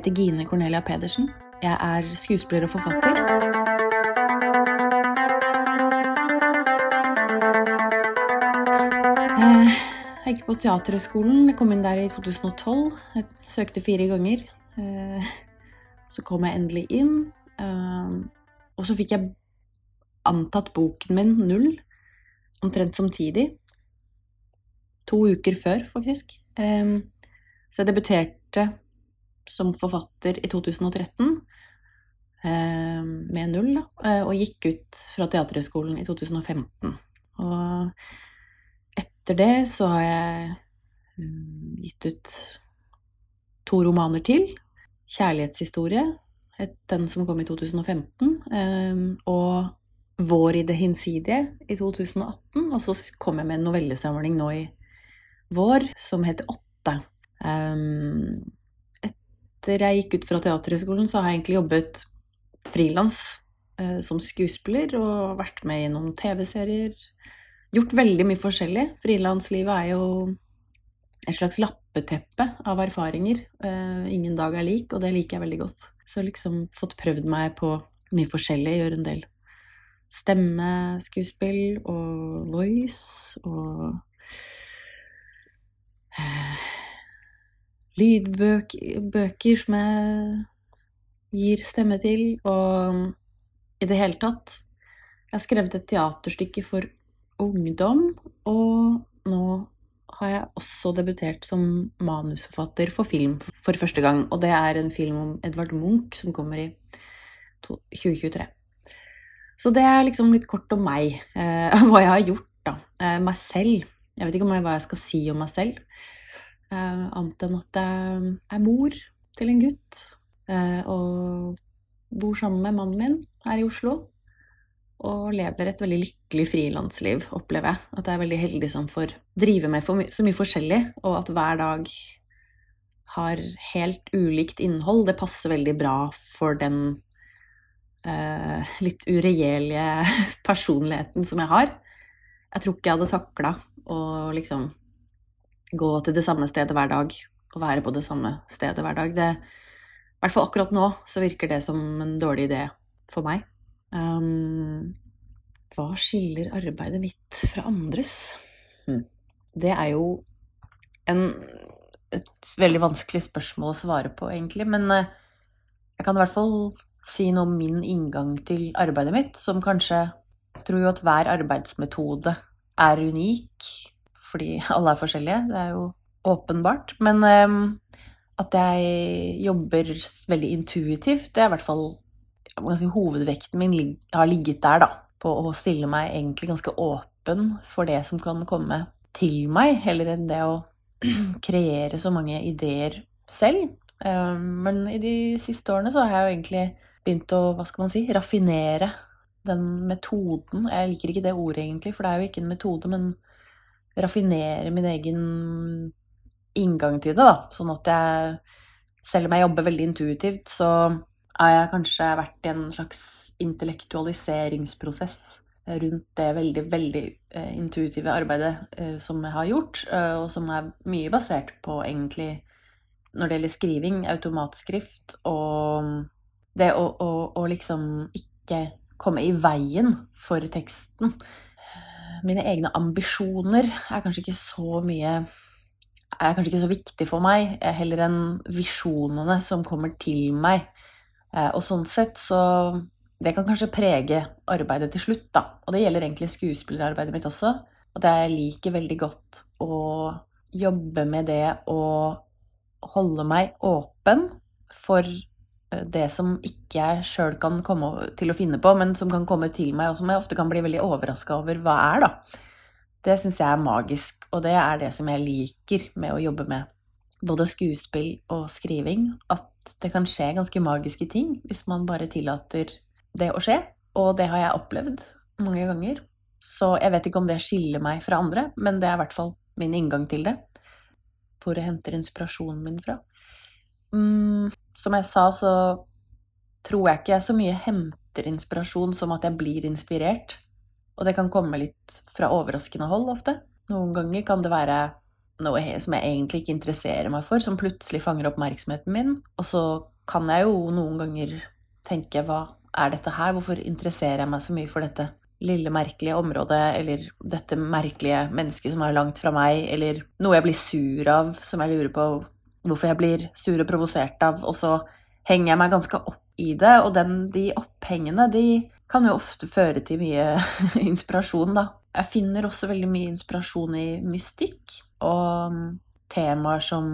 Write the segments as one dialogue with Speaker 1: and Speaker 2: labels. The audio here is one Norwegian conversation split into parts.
Speaker 1: heter Gine Cornelia Pedersen. Jeg er skuespiller og forfatter. Eh, Jeg gikk på Teaterhøgskolen. Kom inn der i 2012. Jeg søkte fire ganger. Eh, Så kom jeg endelig inn. Eh, Og så fikk jeg antatt boken min null, omtrent samtidig. To uker før, faktisk. Så jeg debuterte som forfatter i 2013 eh, med null, da, eh, og gikk ut fra Teaterhøgskolen i 2015. Og etter det så har jeg mm, gitt ut to romaner til. 'Kjærlighetshistorie', den som kom i 2015, eh, og 'Vår i det hinsidige' i 2018. Og så kom jeg med en novellesamling nå i vår som heter 'Åtte'. Um, etter jeg gikk ut fra Teaterhøgskolen, så har jeg egentlig jobbet frilans eh, som skuespiller og vært med i noen TV-serier. Gjort veldig mye forskjellig. Frilanslivet er jo et slags lappeteppe av erfaringer. Eh, ingen dag er lik, og det liker jeg veldig godt. Så liksom fått prøvd meg på mye forskjellig. gjør en del stemmeskuespill og voice og eh, lydbøker som jeg gir stemme til, og i det hele tatt Jeg har skrevet et teaterstykke for ungdom, og nå har jeg også debutert som manusforfatter for film for første gang. Og det er en film om Edvard Munch som kommer i 2023. Så det er liksom litt kort om meg, eh, hva jeg har gjort, da. Eh, meg selv. Jeg vet ikke om jeg, hva jeg skal si om meg selv. Eh, annet enn at jeg er mor til en gutt. Eh, og bor sammen med mannen min her i Oslo. Og lever et veldig lykkelig frilansliv, opplever jeg. At jeg er veldig heldig som får drive med my så mye forskjellig, og at hver dag har helt ulikt innhold. Det passer veldig bra for den eh, litt uregjerlige personligheten som jeg har. Jeg tror ikke jeg hadde takla å liksom gå til det samme stedet hver dag og være på det samme stedet hver dag. Det, I hvert fall akkurat nå så virker det som en dårlig idé for meg. Um, hva skiller arbeidet mitt fra andres? Mm. Det er jo en, et veldig vanskelig spørsmål å svare på, egentlig. Men uh, jeg kan i hvert fall si noe om min inngang til arbeidet mitt, som kanskje Jeg tror jo at hver arbeidsmetode er unik, fordi alle er forskjellige. Det er jo åpenbart. Men um, at jeg jobber veldig intuitivt, det er i hvert fall si, hovedvekten min har ligget der, da. På å stille meg egentlig ganske åpen for det som kan komme til meg, heller enn det å kreere så mange ideer selv. Men i de siste årene så har jeg jo egentlig begynt å, hva skal man si, raffinere den metoden. Jeg liker ikke det ordet egentlig, for det er jo ikke en metode, men raffinere min egen inngang til det, da. Sånn at jeg, selv om jeg jobber veldig intuitivt, så har jeg kanskje vært i en slags intellektualiseringsprosess rundt det veldig, veldig eh, intuitive arbeidet eh, som jeg har gjort, eh, og som er mye basert på egentlig, når det gjelder skriving, automatskrift og det å, å, å liksom ikke komme i veien for teksten. Mine egne ambisjoner er kanskje ikke så mye er kanskje ikke så viktig for meg, heller enn visjonene som kommer til meg. Og sånn sett så Det kan kanskje prege arbeidet til slutt, da. Og det gjelder egentlig skuespillerarbeidet mitt også. At jeg liker veldig godt å jobbe med det å holde meg åpen for det som ikke jeg sjøl kan komme til å finne på, men som kan komme til meg, og som jeg ofte kan bli veldig overraska over hva er, da. Det syns jeg er magisk, og det er det som jeg liker med å jobbe med både skuespill og skriving. At det kan skje ganske magiske ting hvis man bare tillater det å skje. Og det har jeg opplevd mange ganger. Så jeg vet ikke om det skiller meg fra andre, men det er i hvert fall min inngang til det. Hvor jeg henter inspirasjonen min fra. Mm, som jeg sa, så tror jeg ikke jeg så mye henter inspirasjon som at jeg blir inspirert. Og det kan komme litt fra overraskende hold ofte. Noen ganger kan det være noe som jeg egentlig ikke interesserer meg for, som plutselig fanger oppmerksomheten min, og så kan jeg jo noen ganger tenke hva er dette her? Hvorfor interesserer jeg meg så mye for dette lille, merkelige området, eller dette merkelige mennesket som er langt fra meg, eller noe jeg blir sur av, som jeg lurer på hvorfor jeg blir sur og provosert av, og så henger jeg meg ganske opp i det, og den, de opphengene, de kan jo ofte føre til mye inspirasjon, da. Jeg finner også veldig mye inspirasjon i mystikk og temaer som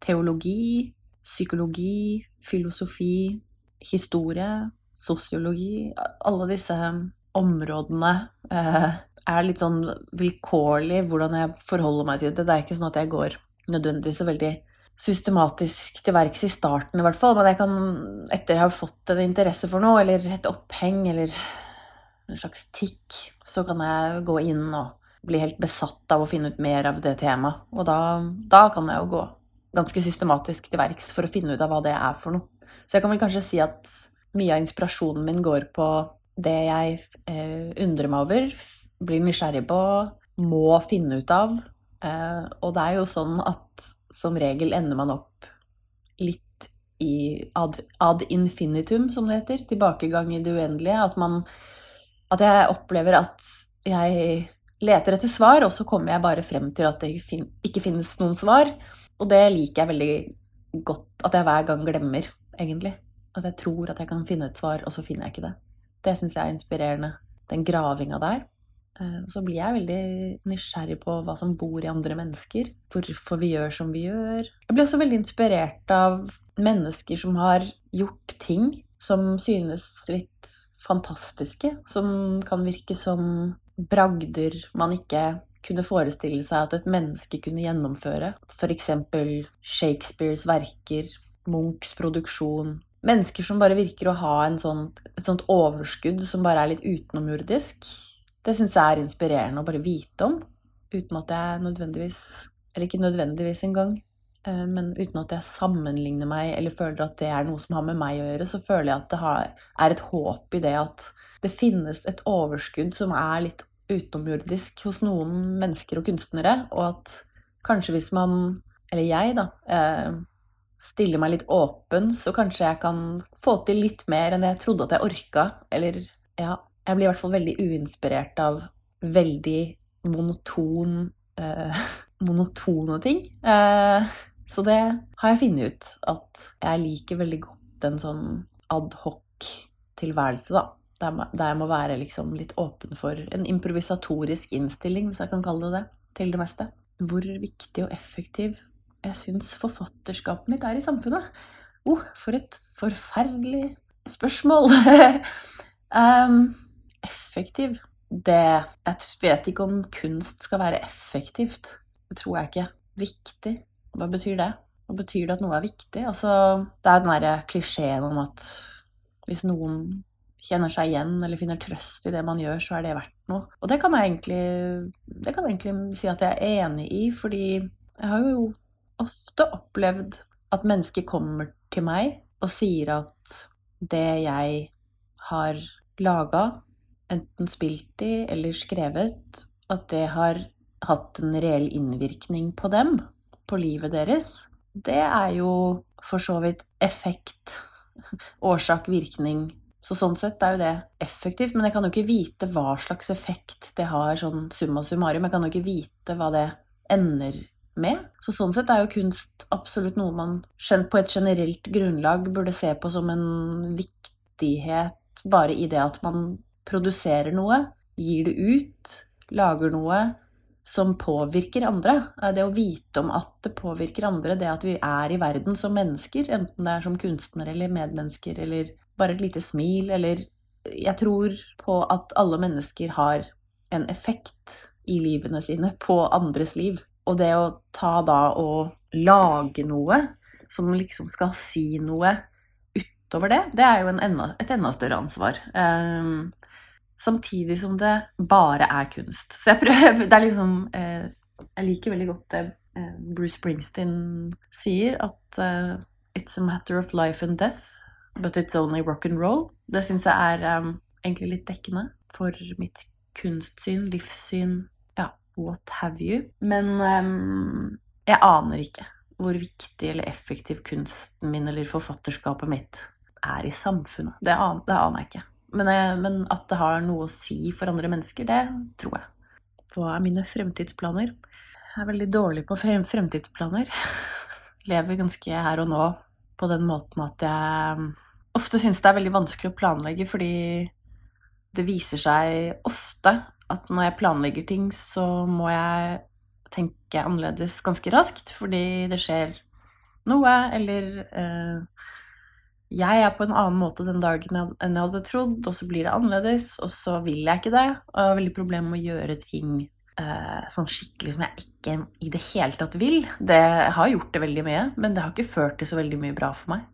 Speaker 1: teologi, psykologi, filosofi, historie, sosiologi Alle disse områdene eh, er litt sånn vilkårlig hvordan jeg forholder meg til det. Det er ikke sånn at jeg går nødvendigvis så veldig systematisk til verks i starten, i hvert fall. Men jeg kan, etter jeg har fått en interesse for noe, eller et oppheng, eller en slags tikk, så kan jeg gå inn og bli helt besatt av å finne ut mer av det temaet. Og da, da kan jeg jo gå ganske systematisk til verks for å finne ut av hva det er for noe. Så jeg kan vel kanskje si at mye av inspirasjonen min går på det jeg eh, undrer meg over, blir nysgjerrig på, må finne ut av. Eh, og det er jo sånn at som regel ender man opp litt i ad, ad, infinitum, som det heter. Tilbakegang i det uendelige. At, man, at jeg opplever at jeg leter etter svar, og så kommer jeg bare frem til at det ikke finnes noen svar. Og det liker jeg veldig godt at jeg hver gang glemmer, egentlig. At jeg tror at jeg kan finne et svar, og så finner jeg ikke det. Det syns jeg er inspirerende. Den gravinga der. Eh, så blir jeg veldig nysgjerrig på hva som bor i andre mennesker. Hvorfor vi gjør som vi gjør. Jeg blir også veldig inspirert av mennesker som har gjort ting som synes litt fantastiske. Som kan virke som bragder man ikke kunne forestille seg at et menneske kunne gjennomføre. F.eks. Shakespeares verker, Munchs produksjon. Mennesker som bare virker å ha sånt, et sånt overskudd som bare er litt utenomjordisk. Det syns jeg er inspirerende å bare vite om, uten at jeg nødvendigvis Eller ikke nødvendigvis engang, eh, men uten at jeg sammenligner meg eller føler at det er noe som har med meg å gjøre, så føler jeg at det er et håp i det at det finnes et overskudd som er litt utenomjordisk hos noen mennesker og kunstnere, og at kanskje hvis man, eller jeg, da, eh, stiller meg litt åpen, så kanskje jeg kan få til litt mer enn jeg trodde at jeg orka. Eller ja, jeg blir i hvert fall veldig uinspirert av veldig monoton eh, monotone ting. Eh, så det har jeg funnet ut, at jeg liker veldig godt en sånn adhoc-tilværelse, da. Der, jeg må være liksom litt åpen for en improvisatorisk innstilling, hvis jeg kan kalle det det, til det meste. Hvor viktig og effektiv jeg syns forfatterskapet mitt er i samfunnet. Oh, for et forferdelig spørsmål! um, effektiv Det Jeg vet ikke om kunst skal være effektivt. Det tror jeg ikke. Viktig. Hva betyr det? Hva betyr det at noe er viktig? Altså, det er den derre klisjeen om at hvis noen kjenner seg igjen eller finner trøst i det man gjør, så er det verdt noe. Og det kan jeg egentlig, kan jeg egentlig si at jeg er enig i, fordi jeg har jo ofte opplevd at mennesker kommer til meg og sier at det jeg har laga, enten spilt i eller skrevet, at det har hatt en reell innvirkning på dem, på livet deres. Det er jo for så vidt effekt, årsak-virkning så sånn sett er jo det effektivt, men jeg kan jo ikke vite hva slags effekt det har sånn summa summarum. Jeg kan jo ikke vite hva det ender med. Så sånn sett er jo kunst absolutt noe man på et generelt grunnlag burde se på som en viktighet bare i det at man produserer noe, gir det ut, lager noe som påvirker andre. Det å vite om at det påvirker andre, det at vi er i verden som mennesker, enten det er som kunstnere eller medmennesker eller bare et lite smil, eller Jeg tror på at alle mennesker har en effekt i livene sine på andres liv. Og det å ta da og lage noe som liksom skal si noe utover det, det er jo enda, et enda større ansvar. Um, samtidig som det bare er kunst. Så jeg prøver Det er liksom eh, Jeg liker veldig godt det uh, Bruce Springsteen sier, at uh, It's a matter of life and death. But it's only rock and roll. Det syns jeg er um, egentlig litt dekkende for mitt kunstsyn, livssyn, ja, what have you. Men um, jeg aner ikke hvor viktig eller effektiv kunsten min eller forfatterskapet mitt er i samfunnet. Det, aner, det aner jeg ikke. Men, jeg, men, at det har noe å si for andre mennesker, det tror jeg. Hva er mine fremtidsplaner? Jeg er veldig dårlig på frem, fremtidsplaner. Lever ganske her og nå på den måten at jeg ofte syns det er veldig vanskelig å planlegge, fordi det viser seg ofte at når jeg planlegger ting, så må jeg tenke annerledes ganske raskt, fordi det skjer noe, eller eh, jeg er på en annen måte den dagen enn jeg hadde trodd, og så blir det annerledes, og så vil jeg ikke det. Og jeg har veldig problemer med å gjøre ting eh, sånn skikkelig som jeg ikke i det hele tatt vil. Det har gjort det veldig mye, men det har ikke ført til så veldig mye bra for meg.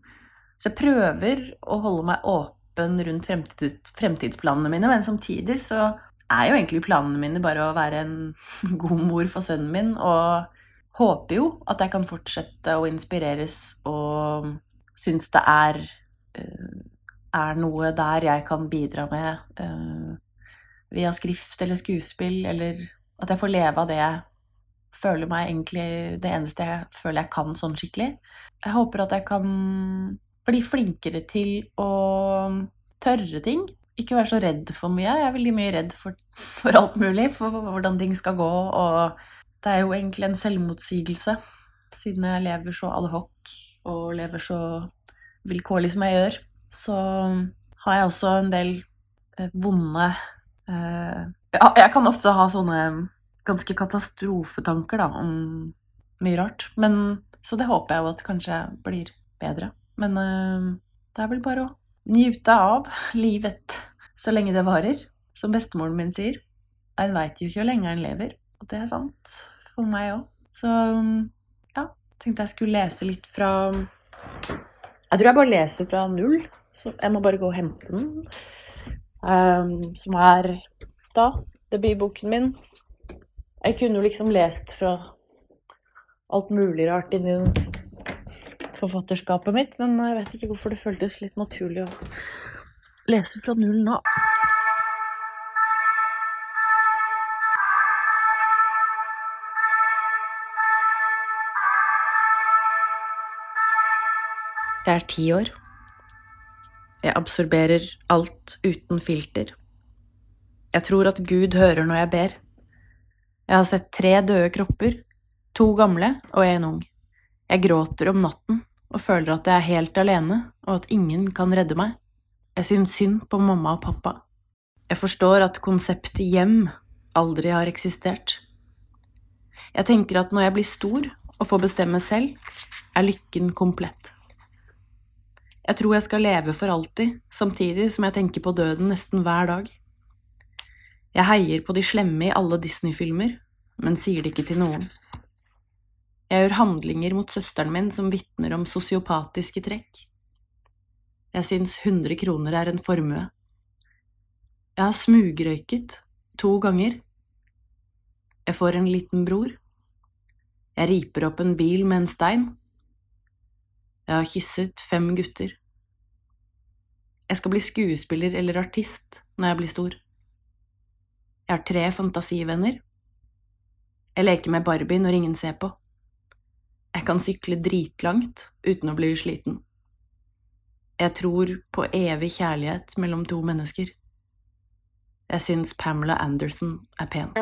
Speaker 1: Så jeg prøver å holde meg åpen rundt fremtid, fremtidsplanene mine, men samtidig så er jo egentlig planene mine bare å være en god mor for sønnen min, og håper jo at jeg kan fortsette å inspireres og synes det er, eh, er noe der jeg kan bidra med uh, via skrift eller skuespill, eller at jeg får leve av det jeg føler meg egentlig det eneste jeg føler jeg kan sånn skikkelig. Jeg håper at jeg kan bli flinkere til å tørre ting ikke være så redd for mye. Jeg er veldig mye redd for, for, alt mulig, for hvordan ting skal gå, og det er jo egentlig en selvmotsigelse, siden jeg lever så adhoc og lever så vilkårlig som jeg gjør. Så har jeg også en del eh, vonde eh, Jeg kan ofte ha sånne ganske katastrofetanker da, om mye rart. Men, så det håper jeg jo at kanskje blir bedre. Men eh, det er vel bare å Njute av livet så lenge det varer. Som bestemoren min sier. En veit jo ikke hvor lenge en lever. Og det er sant for meg òg. Så tenkte jeg skulle lese litt fra Jeg tror jeg bare leser fra null. Så jeg må bare gå og hente den. Um, som er da debutboken min. Jeg kunne jo liksom lest fra alt mulig rart inni forfatterskapet mitt, men jeg vet ikke hvorfor det føltes litt naturlig å lese fra null nå. Jeg er ti år. Jeg absorberer alt uten filter. Jeg tror at Gud hører når jeg ber. Jeg har sett tre døde kropper, to gamle og en ung. Jeg gråter om natten og føler at jeg er helt alene, og at ingen kan redde meg. Jeg syns synd på mamma og pappa. Jeg forstår at konseptet hjem aldri har eksistert. Jeg tenker at når jeg blir stor og får bestemme selv, er lykken komplett. Jeg tror jeg skal leve for alltid, samtidig som jeg tenker på døden nesten hver dag. Jeg heier på de slemme i alle Disney-filmer, men sier det ikke til noen. Jeg gjør handlinger mot søsteren min som vitner om sosiopatiske trekk. Jeg syns 100 kroner er en formue. Jeg har smugrøyket to ganger. Jeg får en liten bror. Jeg riper opp en bil med en stein. Jeg har kysset fem gutter. Jeg skal bli skuespiller eller artist når jeg blir stor. Jeg har tre fantasivenner. Jeg leker med Barbie når ingen ser på. Jeg kan sykle dritlangt uten å bli sliten. Jeg tror på evig kjærlighet mellom to mennesker. Jeg syns Pamela Anderson er pen.